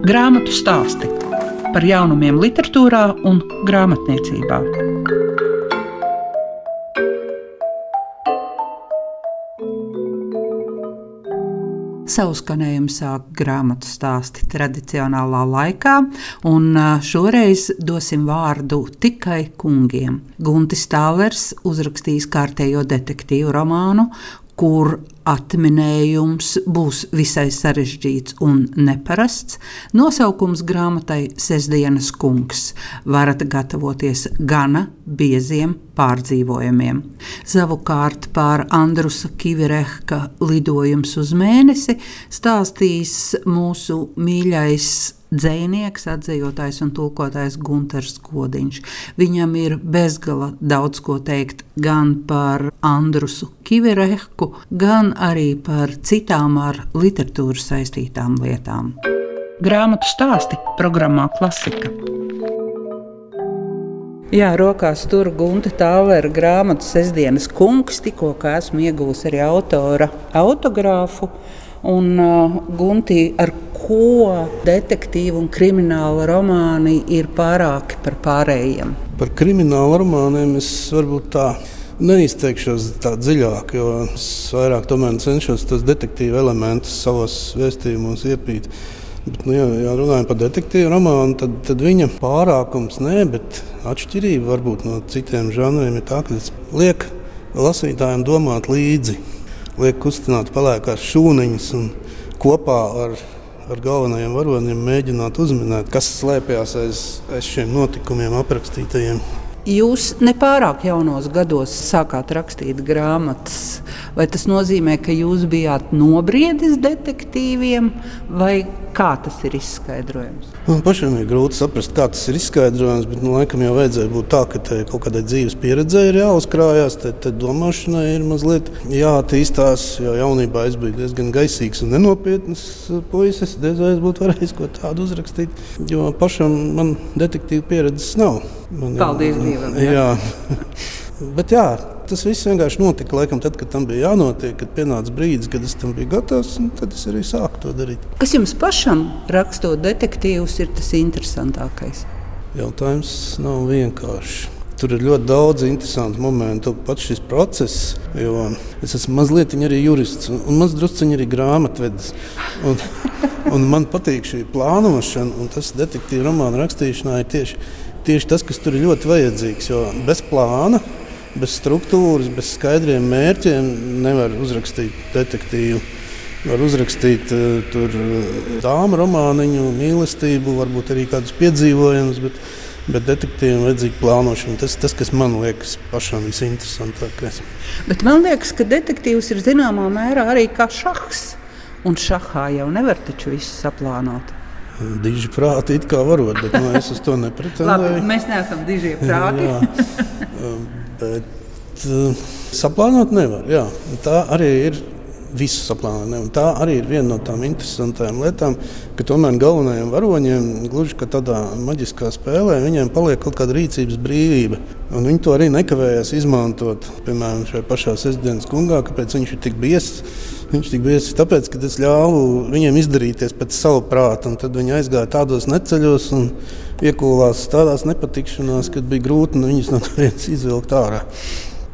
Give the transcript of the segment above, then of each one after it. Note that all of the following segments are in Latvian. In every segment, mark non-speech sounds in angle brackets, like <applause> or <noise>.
Grāmatu stāsti par jaunumiem, literatūrā un grāmatniecībā. Savu skanējumu sāk grāmatu stāsti tradicionālā laikā, un šoreiz dosim vārdu tikai kungiem. Guntis Tālers uzrakstīs kārtējo detektīvu romānu, kur atminējums būs visai sarežģīts un neparasts. Nosaukums grāmatai Sesdienas kungs. Varat gatavoties gana bieziem pārdzīvojumiem. Savukārt par Andrusa Kivirehka lidojums uz mēnesi stāstīs mūsu mīļais dzinieks, atzījotājs un tulkotājs Gunārs Kodiņš. Viņam ir bezgala daudz ko teikt gan par Andrusu Kiverehku, gan arī par citām ar literatūru saistītām lietām. Grāmatu stāsti programmā Klasika. Jā, rokās tur Gunta Tālera grāmatu Sesdienas kungs. Tikko esmu ieguvusi arī autora autogrāfu. Un uh, Gunti, ar ko detektīvu un krimināla romāni ir pārāki par pārējiem? Par kriminālu romāniem es varbūt tā neizteikšos tā dziļāk, jo es vairāk cenšos tos detektīvu elementus savos vēstījumos iepīt. Bet, nu, ja, ja runājam par detektīvu romānu, tad, tad viņa pārākums nē, bet atšķirība varbūt no citiem žanriem ir tā, ka tas liek lasītājiem domāt līdzi liek kustināt pelēkās šūniņas un kopā ar, ar galvenajiem varoņiem mēģināt uzminēt, kas slēpjas aiz, aiz šiem notikumiem aprakstītajiem. Jūs nepārāk jaunos gados sākāt rakstīt grāmatas. Vai tas nozīmē, ka jūs bijāt nobriedis detektīviem, vai kā tas ir izskaidrojams? Man pašam ir grūti saprast, kā tas ir izskaidrojams, bet nu, laikam jau vajadzēja būt tā, ka kaut kādai dzīves pieredzei ir jāuzkrājās, tad, domāšanai ir mazliet jāattīstās. Jo jaunībā es biju diezgan gaisīgs un nenopietns puisis. Diez vai es būtu varējis ko tādu uzrakstīt, jo pašam man detektīva pieredzes nav. Man, Paldies Dievam! Jā. jā. <laughs> bet jā, tas viss vienkārši notika laikam, tad, kad tam bija jānotiek, kad pienāca brīdis, kad es tam biju gatavs. Tad es arī sāku to darīt. Kas jums pašam rakstot detektīvus ir tas interesantākais? Jautājums nav vienkāršs. Tur ir ļoti daudz interesantu momentu. Pats šis process, jo es esmu mazliet arī jurists un mazliet arī grāmatvedis. Un, <laughs> un man patīk šī plānošana, un tas detektīva romāna rakstīšanā ir tieši, tieši tas, kas tur ir ļoti vajadzīgs. Jo bez plāna bez struktūras, bez skaidriem mērķiem nevar uzrakstīt detektīvu. Var uzrakstīt uh, tur dāmu romāniņu, mīlestību, varbūt arī kādus piedzīvojumus, bet, bet detektīvam vajadzīga plānošana. Tas tas, kas man liekas pašam visinteresantākais. Bet man liekas, ka detektīvs ir zināmā mērā arī kā šahs. Un šahā jau nevar taču visu saplānot. Diži prāti it kā varot, bet nu, es uz to nepretendēju. Labi, mēs neesam diži <laughs> prāti. Bet uh, saplānot nevar. Jā. Tā arī ir. Visu saplānot. Tā arī ir viena no tām interesantām lietām, ka tomēr galvenajiem varoņiem, gluži kā tādā maģiskā spēlē, viņiem paliek kaut kāda rīcības brīvība. Un viņi to arī nekavējas izmantot. Piemēram, šajā pašā sestdienas kungā, kāpēc viņš ir tik biests. Viņš tik bieži tāpēc, ka es ļāvu viņiem izdarīties pēc sava prāta. Tad viņi aizgāja tādos neceļos un iekūlās tādās nepatikšanās, kad bija grūti no <laughs> viņas no turienes izvilkt ārā.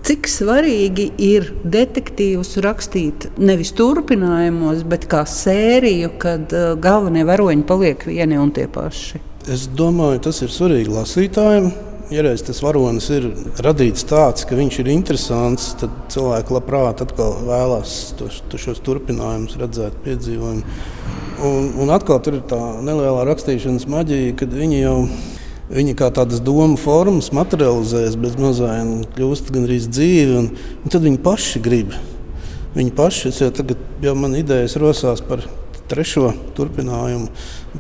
Cik svarīgi ir detektīvus rakstīt nevis turpinājumos, bet kā sēriju, kad uh, galvenie varoņi paliek vieni un tie paši? Es domāju, tas ir svarīgi lasītājiem. Ja reiz tas varonis ir radīts tāds, ka viņš ir interesants, tad cilvēki labprāt vēlās tos, šos turpinājumus redzēt, piedzīvojumus. Un, un atkal tur ir tā nelielā rakstīšanas maģija, kad viņi jau viņi kā tādas domu formas materializējas bez mazām, kļūst gandrīz dzīvi, un, un tad viņi paši grib. Viņi paši, jau tagad jau man idejas rosās par trešo turpinājumu.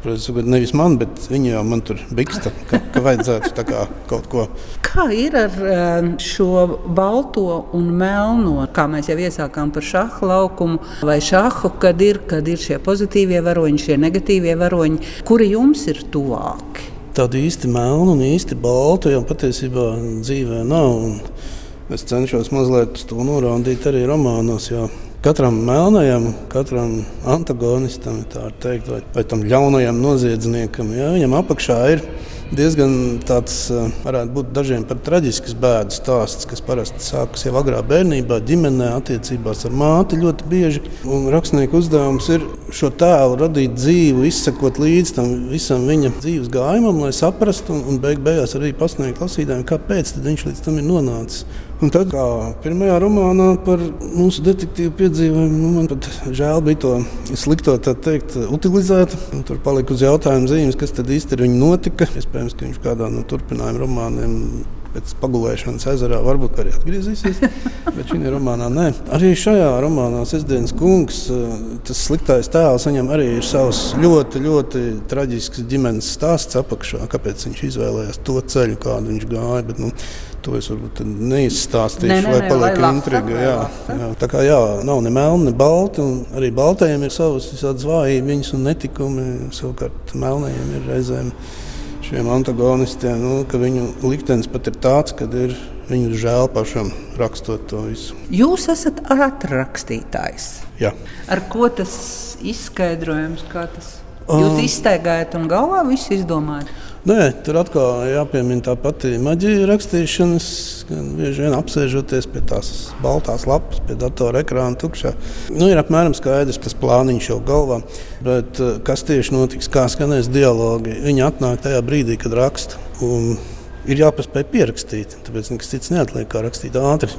Protams, nevis man, bet viņi jau man tur biksta, ka, ka vajadzētu kā kaut ko. Kā ir ar um, šo balto un melno, kā mēs jau iesākām par šāhu laukumu vai šāhu, kad ir, kad ir šie pozitīvie varoņi, šie negatīvie varoņi, kuri jums ir tuvāki? Tādu īsti melnu un īsti baltu jau patiesībā dzīvē nav. Es cenšos mazliet to norādīt arī romānos. Jo katram melnajam, katram antagonistam, tā teikt, vai, vai tam ļaunajam noziedzniekam, jā, viņam apakšā ir diezgan tāds, eh, varētu būt dažiem pat traģisks bēdu stāsts, kas parasti sākas jau agrā bērnībā, ģimenē, attiecībās ar māti ļoti bieži. Un rakstnieku uzdevums ir šo tēlu radīt dzīvu, izsekot līdz tam visam viņa dzīves gājumam, lai saprastu un, un beig beigās arī pasniegt lasītājiem, kāpēc viņš līdz tam ir nonācis. Un tad, kā pirmajā romānā par mūsu detektīvu piedzīvojumu, nu, man pat žēl bija to slikto teikt, utilizēt. Un tur palika uz jautājumu zīmes, kas tad īsti ar viņu notika. Iespējams, ka viņš kādā no turpinājuma romāniem pēc pagulēšanas ezerā varbūt arī atgriezīsies. <laughs> Bet šī romānā nē. Arī šajā romānā Sestdienas kungs, tas sliktais tēls, viņam arī ir savs ļoti, ļoti traģisks ģimenes stāsts apakšā. Kāpēc viņš izvēlējās to ceļu, kādu viņš gāja. Bet, nu, To es varbūt neizstāstīšu, ne, ne, lai paliek lai intriga. Jā, jā. Tā kā jā, nav ne melni, ne balti. Arī baltajiem ir savas visādas vājības un netikumi. Savukārt melnajiem ir reizēm šiem antagonistiem, nu, ka viņu liktenis pat ir tāds, ka ir viņu žēl pašam rakstot to visu. Jūs esat ātrrakstītājs. Jā. Ar ko tas izskaidrojams? Tas? Jūs izteigājat un galvā visu izdomājat? Nē, tur atkal jāpiemina tā pati maģija rakstīšanas. Bieži vien apsēžoties pie tās baltās lapas, pie datora ekrāna tukšā. Nu, ir apmēram skaidrs tas plāniņš jau galvā. Bet eh, kas tieši notiks, kā skanēs dialogi, viņi atnāk tajā brīdī, kad raksta. Un ir jāpaspēj pierakstīt, tāpēc nekas cits neatliek, kā rakstīt ātri.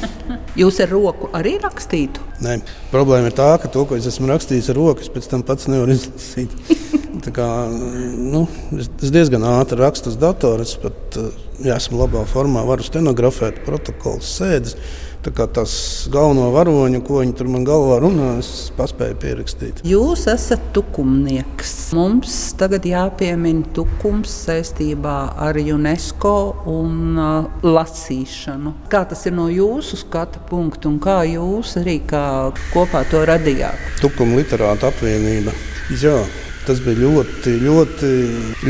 <laughs> Jūs ar roku arī rakstītu? Nē, problēma ir tā, ka to, ko es esmu rakstījis ar roku, es pēc tam pats nevaru izlasīt. <laughs> Kā, nu, es, diezgan ātri rakstu uz datora. Es pat, ja esmu labā formā, varu stenografēt protokolus, sēdes. Tā kā tas galveno varoņu, ko viņi tur man galvā runā, es paspēju pierakstīt. Jūs esat tukumnieks. Mums tagad jāpiemina tukums saistībā ar UNESCO un uh, lasīšanu. Kā tas ir no jūsu skatu punkta un kā jūs arī kā kopā to radījāt? Tukuma literāta apvienība. Jā, Tas bija ļoti, ļoti,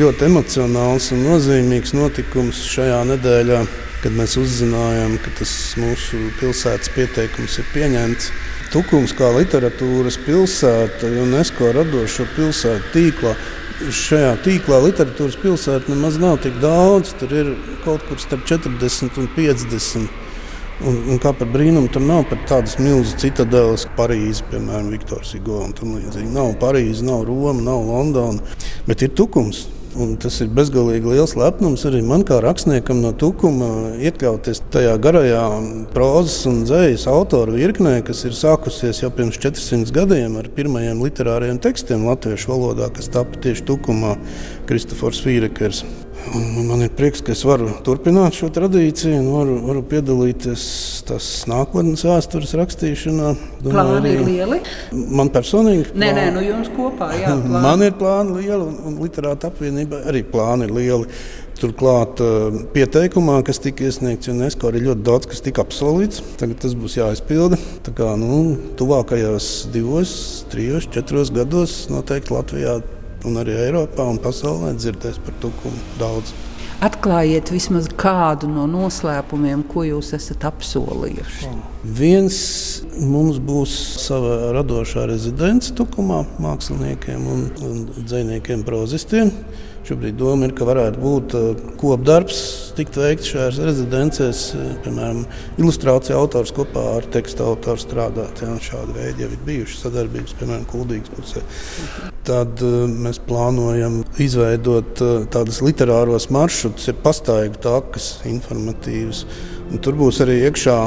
ļoti emocionāls un nozīmīgs notikums šajā nedēļā, kad mēs uzzinājām, ka tas mūsu pilsētas pieteikums ir pieņemts. Tukums kā literatūras pilsēta, UNESCO radošo pilsētu tīklā. Šajā tīklā literatūras pilsēta nemaz nav tik daudz. Tur ir kaut kur starp 40 un 50 Un, un kā par brīnumu, tur nav pat tādas milzīgas citadeles, kā Parīze, piemēram, Viktors Hugo. Nav Parīze, nav Roma, nav Londona, bet ir tukums. Un tas ir bezgalīgi liels lepnums arī man, kā rakstniekam, no tukuma iekļauties tajā garajā prozas un dzīslas autora virknē, kas ir sākusies jau pirms 400 gadiem ar pirmajiem literāriem tekstiem latviešu valodā, kas tapu tieši tukumā Kristofors Fīrekers. Un man ir prieks, ka es varu turpināt šo tradīciju varu, varu piedalīties tās nākotnes vēstures rakstīšanā. Domāju, plāni ir lieli. Man personīgi plāni. Nē, nē, nu jums kopā. Jā, <laughs> plāni. man ir plāni lieli un, un literāta apvienība arī plāni ir lieli. Turklāt eh, pieteikumā, kas tika iesniegts UNESCO, arī ļoti daudz kas tika apsolīts. Tagad tas būs jāizpilda. Tā kā nu, tuvākajos divos, trijos, četros gados noteikti Latvijā un arī Eiropā un pasaulē dzirdēs par tukumu daudz. Atklājiet vismaz kādu no noslēpumiem, ko jūs esat apsolījuši. Viens mums būs sava radošā rezidence tukumā, māksliniekiem un, un dziniekiem, prozistiem. Šobrīd doma ir, ka varētu būt uh, kopdarbs, tikt veikts šajās rezidencēs, uh, piemēram, ilustrācija autors kopā ar tekstu autoru strādāt. Jā, šādi veidi jau ir bijuši sadarbības, piemēram, Kuldīgas pusē. Tad uh, mēs plānojam izveidot tādus literāros maršrutus, ir pastaigu takas, informatīvas. Un tur būs arī iekšā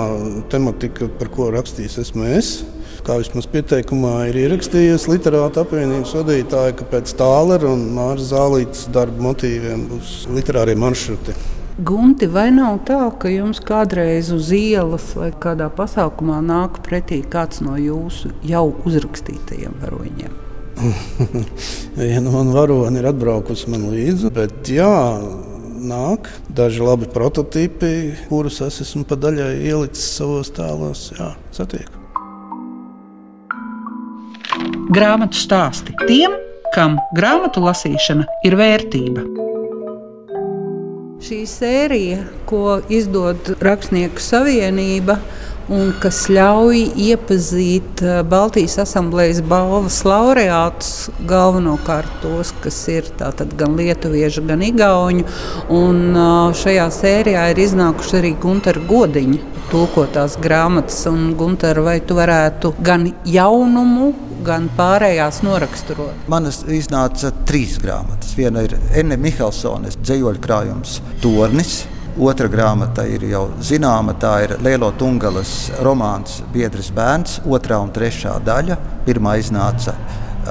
tematika, par ko rakstīs esmu es kā vismaz pieteikumā ir ierakstījies literāta apvienības vadītāja, ka pēc Tālera un Māras Zālītes darba motīviem būs literārie maršruti. Gunti, vai nav tā, ka jums kādreiz uz ielas vai kādā pasākumā nāk pretī kāds no jūsu jau uzrakstītajiem varoņiem? Viena no varoņiem ir atbraukusi man līdzi, bet jā, nāk daži labi prototypi, kurus es esmu pa daļai ielicis savos tēlos. Jā, satieku. Grāmatu stāsti tiem, kam grāmatu lasīšana ir vērtība. Šī sērija, ko izdod Rakstnieku savienība, un kas ļauj iepazīt eh, Baltijas asamblejas balvas laureātus, galvenokārt tos, kas ir gan lietuvieši, gan igauņi. Un eh, šajā sērijā ir iznākuši arī Gunter Godiņa tulkotās grāmatas. Un, Gunter, vai tu varētu gan jaunumu, gan pārējās noraksturot? Man iznāca trīs grāmatas. Viena ir Enne Mihelssones dzējoļu krājums Tornis. Otra grāmata ir jau zināma, tā ir Lielo Tungalas romāns Biedrs bērns, otrā un trešā daļa. Pirmā iznāca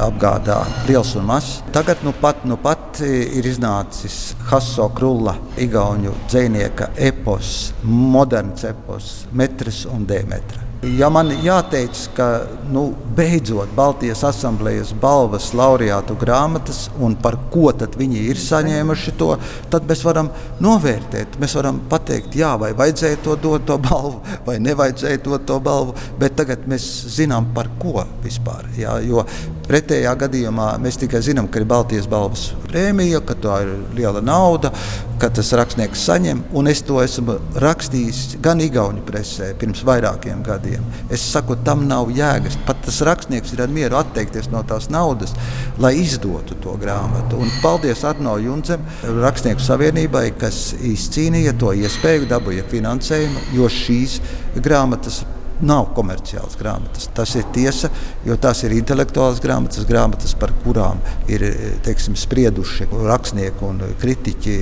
apgādā liels un mazs. Tagad nu pat, nu pat ir iznācis Haso Krulla, Igaunijas dzinieka epos, moderns epos, metrs un demetra. Ja man jāteic, ka nu, beidzot Baltijas asamblejas balvas laureātu grāmatas un par ko viņi ir saņēmuši to, tad mēs varam novērtēt. Mēs varam pateikt, jā, vai vajadzēja to dot to balvu, vai nevajadzēja dot to balvu, bet tagad mēs zinām par ko vispār. Jā, jo pretējā gadījumā mēs tikai zinām, ka ir Baltijas balvas prēmija, ka tā ir liela nauda, ka tas rakstnieks saņem, un es to esmu rakstījis gan Igaunijas presē pirms vairākiem gadiem. Es saku, tam nav jēgas. Pat tas rakstnieks ir ar mieru atteikties no tās naudas, lai izdotu to grāmatu. Un paldies Arno Junzem, Rakstnieku savienībai, kas izcīnīja to iespēju, dabūja finansējumu, jo šīs grāmatas nav komerciāls grāmatas. Tas ir tiesa, jo tās ir intelektuālas grāmatas, grāmatas, par kurām ir teiksim, sprieduši rakstnieki un kritiķi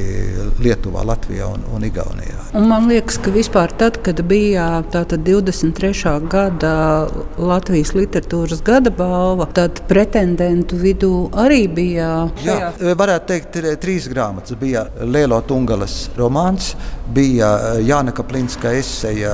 Lietuvā, Latvijā un, un Igaunijā. Un man liekas, ka vispār tad, kad bija 23. gada Latvijas literatūras gada balva, tad pretendentu vidū arī bija. Jā, varētu teikt, ir trīs grāmatas. Bija Lielo Tungalas romāns, bija Jāna Kaplinska eseja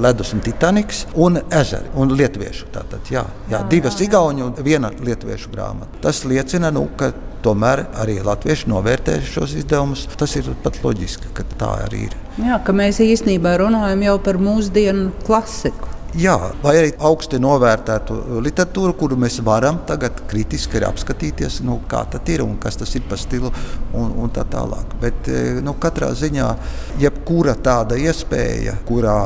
Ledus un Titaniks un ezeri un lietuviešu. Tātad, jā, jā, divas igauņu un viena lietuviešu grāmata. Tas liecina, nu, ka tomēr arī latvieši novērtē šos izdevumus. Tas ir pat loģiski, ka tā arī ir. Jā, ka mēs īstenībā runājam jau par mūsdienu klasiku. Jā, vai arī augsti novērtētu literatūru, kuru mēs varam tagad kritiski apskatīties, nu, kā tas ir un kas tas ir par stilu un, un tā tālāk. Bet nu, katrā ziņā, jebkura tāda iespēja, kurā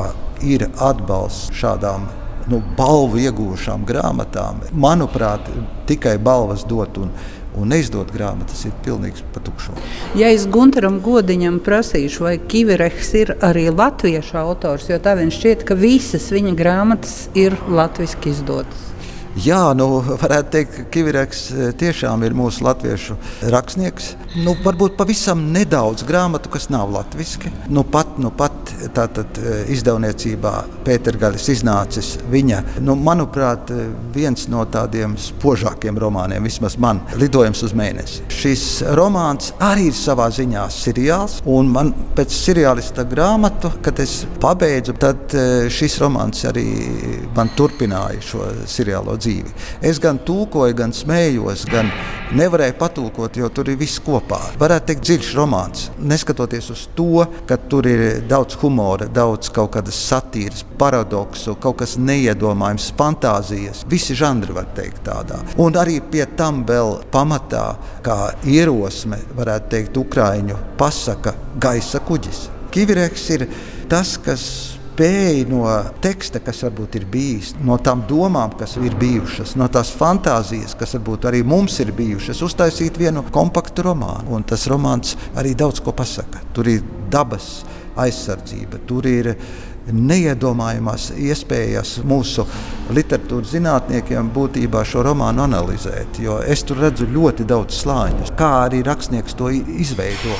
ir atbalsts šādām nu, balvu iegūšām grāmatām. Manuprāt, tikai balvas dot un, un neizdot grāmatas ir pilnīgs patukšums. Ja es Gunteram Godiņam prasīšu, vai Kivireks ir arī latviešu autors, jo tā viņš šķiet, ka visas viņa grāmatas ir latviski izdotas. Jā, nu, varētu teikt, ka Kivireks eh, tiešām ir mūsu latviešu rakstnieks. Nu, varbūt pavisam nedaudz grāmatu, kas nav latviešu. Nu, pat, nu, pat tātad, eh, izdevniecībā Pētergaļas iznācis viņa, nu, manuprāt, eh, viens no tādiem spožākiem romāniem, vismaz man, lidojums uz mēnesi. Šis romāns arī ir savā ziņā seriāls, un man pēc seriālista grāmatu, kad es pabeidzu, tad šis romāns arī man turpināja šo seriālo dzīvi dzīvi. Es gan tūkoju, gan smējos, gan nevarēju patulkot, jo tur ir viss kopā. Varētu teikt, dziļš romāns. Neskatoties uz to, ka tur ir daudz humora, daudz kaut kādas satīras, paradoksu, kaut kas neiedomājams, fantāzijas. Visi žanri var teikt tādā. Un arī pie tam vēl pamatā, kā ierosme, varētu teikt, Ukrāņu pasaka gaisa kuģis. Kivireks ir tas, kas spēja no teksta, kas varbūt ir bijis, no tām domām, kas ir bijušas, no tās fantāzijas, kas varbūt arī mums ir bijušas, uztaisīt vienu kompaktu romānu. Un tas romāns arī daudz ko pasaka. Tur ir dabas aizsardzība, tur ir neiedomājamās iespējas mūsu literatūras zinātniekiem būtībā šo romānu analizēt. Es tur redzu ļoti daudz slāņu, kā arī rakstnieks to izveido.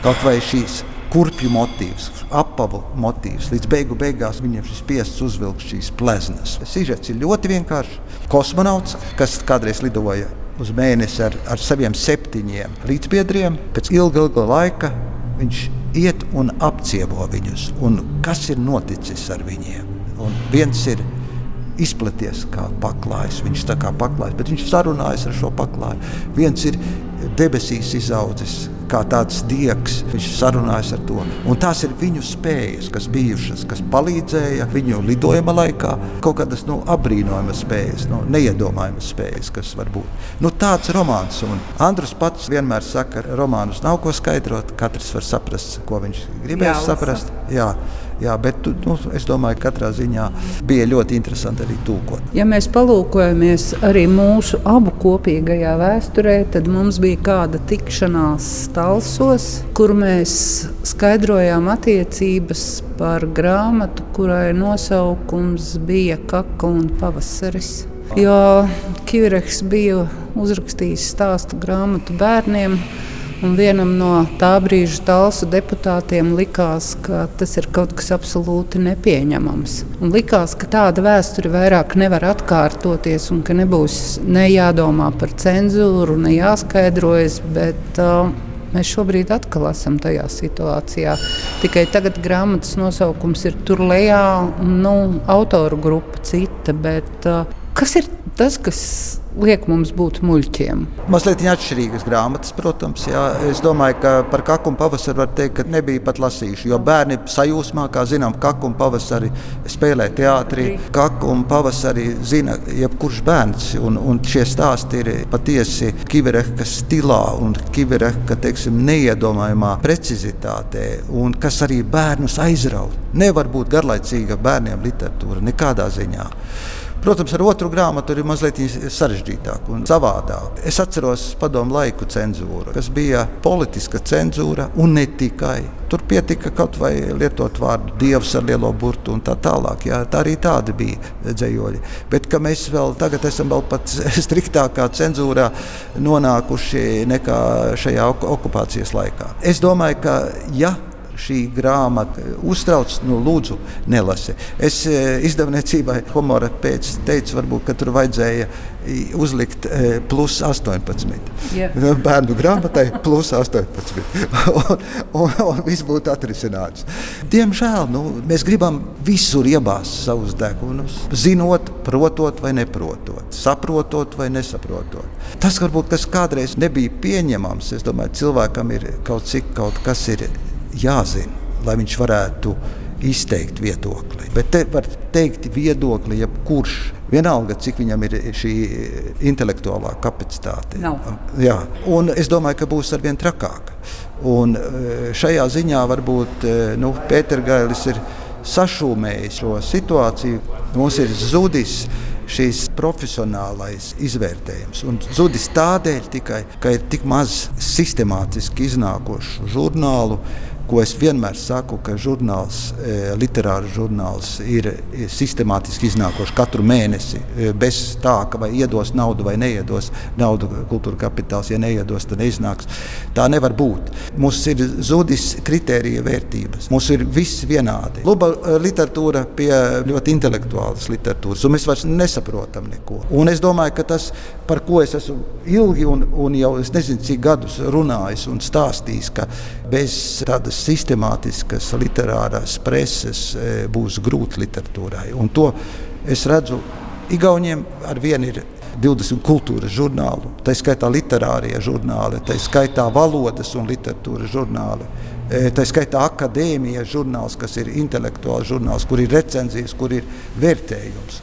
Kaut vai šīs kurpju motīvs, apavu motīvs. Līdz beigu beigās viņam ir spiests uzvilkt šīs pleznas. Sižets ir ļoti vienkāršs. Kosmonauts, kas kādreiz lidoja uz mēnesi ar, ar saviem septiņiem līdzbiedriem, pēc ilga, ilga laika viņš iet un apciemo viņus. Un kas ir noticis ar viņiem? Un viens ir izplaties kā paklājs. Viņš tā kā paklājs, bet viņš sarunājas ar šo paklāju. Viens ir debesīs izaudzis kā tāds diegs. Viņš sarunājas ar to. Un tās ir viņu spējas, kas bijušas, kas palīdzēja viņu lidojuma laikā. Kaut kādas nu, apbrīnojamas spējas, nu, neiedomājamas spējas, kas var būt. Nu, tāds romāns. Un Andrus pats vienmēr saka, ka romānus nav ko skaidrot. Katrs var saprast, ko viņš gribēs saprast. Jā. Jā, bet nu, es domāju, ka katrā ziņā bija ļoti interesanti arī tūkot. Ja mēs palūkojamies arī mūsu abu kopīgajā vēsturē, tad mums bija kāda tikšanās Talsos, kur mēs skaidrojām attiecības par grāmatu, kurai nosaukums bija Kaka un Pavasaris. Jo Kivireks bija uzrakstījis stāstu grāmatu bērniem. Un vienam no tā brīža talsu deputātiem likās, ka tas ir kaut kas absolūti nepieņemams. Un likās, ka tāda vēsture vairāk nevar atkārtoties un ka nebūs ne jādomā par cenzūru, ne jāskaidrojas. Bet, uh, Mēs šobrīd atkal esam tajā situācijā. Tikai tagad grāmatas nosaukums ir tur lejā, un nu, autoru grupa cita. Bet, uh, kas ir tas, kas liek mums būt muļķiem. Mazliet atšķirīgas grāmatas, protams. Jā. Es domāju, ka par kaku un pavasari var teikt, ka nebija pat lasījuši. Jo bērni sajūsmā, kā zinām, kaku un pavasari spēlē teātrī. Kaku un pavasari zina jebkurš bērns. Un, un šie stāsti ir patiesi Kivereka stilā un Kivereka teiksim, neiedomājumā precizitātē, un kas arī bērnus aizrauj. Nevar būt garlaicīga bērniem literatūra nekādā ziņā. Protams, ar otru grāmatu ir mazliet sarežģītāk un savādāk. Es atceros padomu laiku cenzūru, kas bija politiska cenzūra un ne tikai. Tur pietika kaut vai lietot vārdu dievs ar lielo burtu un tā tālāk. Jā, tā arī tādi bija dzējoļi. Bet mēs vēl tagad esam vēl pat <laughs> striktākā cenzūrā nonākuši nekā šajā okupācijas laikā. Es domāju, ka ja šī grāmata uztrauc, nu, lūdzu, nelasi. Es e, izdevniecībai humora pēc teicu, varbūt, ka tur vajadzēja uzlikt e, plus 18. Yeah. Bērnu grāmatai plus 18. <laughs> un, un, un viss būtu atrisināts. Diemžēl nu, mēs gribam visur iebāzt savus degunus, zinot, protot vai neprotot, saprotot vai nesaprotot. Tas varbūt kas kādreiz nebija pieņemams. Es domāju, cilvēkam ir kaut cik kaut kas ir jāzina, lai viņš varētu izteikt viedokli. Bet te var teikt viedokli jebkurš. Vienalga, cik viņam ir šī intelektuālā kapacitāte. No. Jā, un es domāju, ka būs arvien trakāk. Un e, šajā ziņā varbūt e, nu, Pētergailis ir sašūmējis šo situāciju. Mums ir zudis šīs profesionālais izvērtējums. Un zudis tādēļ tikai, ka ir tik maz sistemātiski iznākošu žurnālu ko es vienmēr saku, ka žurnāls, e, literārs žurnāls ir sistemātiski iznākošs katru mēnesi. E, bez tā, ka vai iedos naudu vai neiedos naudu, kultūra kapitāls, ja neiedos, tad neiznāks. Tā nevar būt. Mums ir zudis kritērija vērtības. Mums ir viss vienādi. Luba e, literatūra pie ļoti intelektuālas literatūras, un mēs vairs nesaprotam neko. Un es domāju, ka tas, par ko es esmu ilgi un, un jau es nezinu, cik gadus runājis un stāstījis, ka bez tādas sistemātiskas literārās preses e, būs grūti literatūrai. Un to es redzu, Igauniem ar vienu ir 20 kultūras žurnālu, tā skaitā literārie žurnāli, tā skaitā valodas un literatūras žurnāli. E, tā skaitā akadēmijas žurnāls, kas ir intelektuāls žurnāls, kur ir recenzijas, kur ir vērtējums.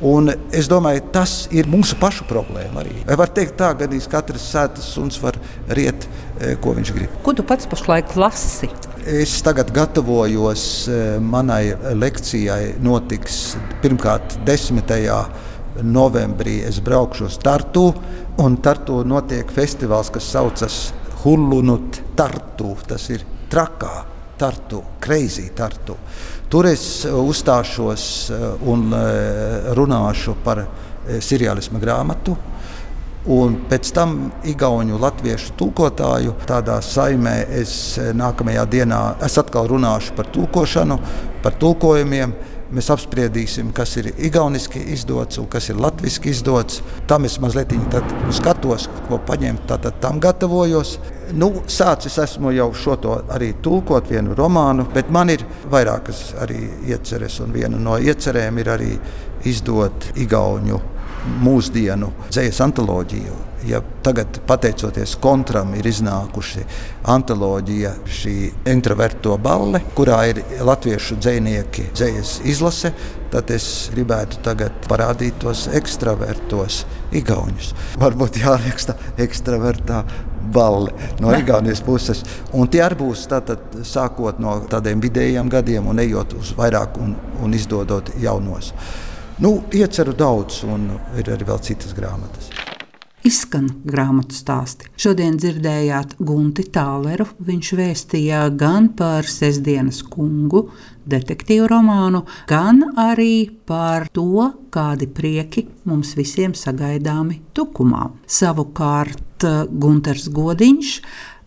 Un es domāju, tas ir mūsu pašu problēma arī. Vai var teikt tā, ka katrs sēdes suns var riet, e, ko viņš grib. Ko tu pats pašlaik lasi? Es tagad gatavojos e, manai lekcijai. Notiks pirmkārt 10. novembrī. Es braukšu uz Tartu, un Tartu notiek festivāls, kas saucas Hullunut Tartu. Tas ir trakā Tartu, Crazy Tartu. Tur es uh, uzstāšos uh, un uh, runāšu par seriālisma grāmatu. Un pēc tam Igaunu latviešu tulkotāju tādā saimē es nākamajā dienā es atkal runāšu par tulkošanu, par tulkojumiem. Mēs apspriedīsim, kas ir igauniski izdots un kas ir latviešu izdots. Tam es mazliet skatos, ko paņemt, tad tam gatavojos. Nu, sācis esmu jau šo to arī tulkot vienu romānu, bet man ir vairākas arī ieceres, un viena no iecerēm ir arī izdot igauņu mūsdienu dzīslu antoloģiju. Ja tagad, pateicoties kontram, ir iznākusi antoloģija, šī introverto balle, kurā ir latviešu dzinieki, dzīslas izlase, tad es gribētu tagad parādīt tos ekstravertos igauņus. Varbūt jāraksta ekstravertā balli no Igaunijas puses. Un tie arī būs tātad, sākot no tādiem vidējiem gadiem un ejot uz vairāk un, un izdodot jaunos. Nu, ieceru daudz, un ir arī vēl citas grāmatas izskan grāmatu stāsti. Šodien dzirdējāt Gunti Tāleru. Viņš vēstīja gan par sestdienas kungu, detektīvu romānu, gan arī par to, kādi prieki mums visiem sagaidāmi tukumā. Savukārt Gunters Godiņš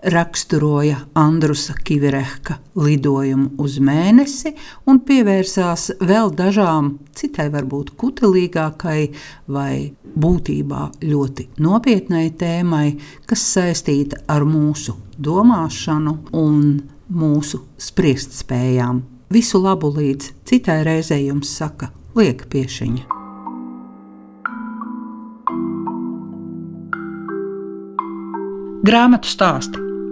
raksturoja Andrusa Kiverehka lidojumu uz mēnesi un pievērsās vēl dažām citai, varbūt kutelīgākai vai būtībā ļoti nopietnai tēmai, kas saistīta ar mūsu domāšanu un mūsu spriestspējām. Visu labu līdz citai reizei jums saka Lieka Piešiņa. Grāmatu stāstu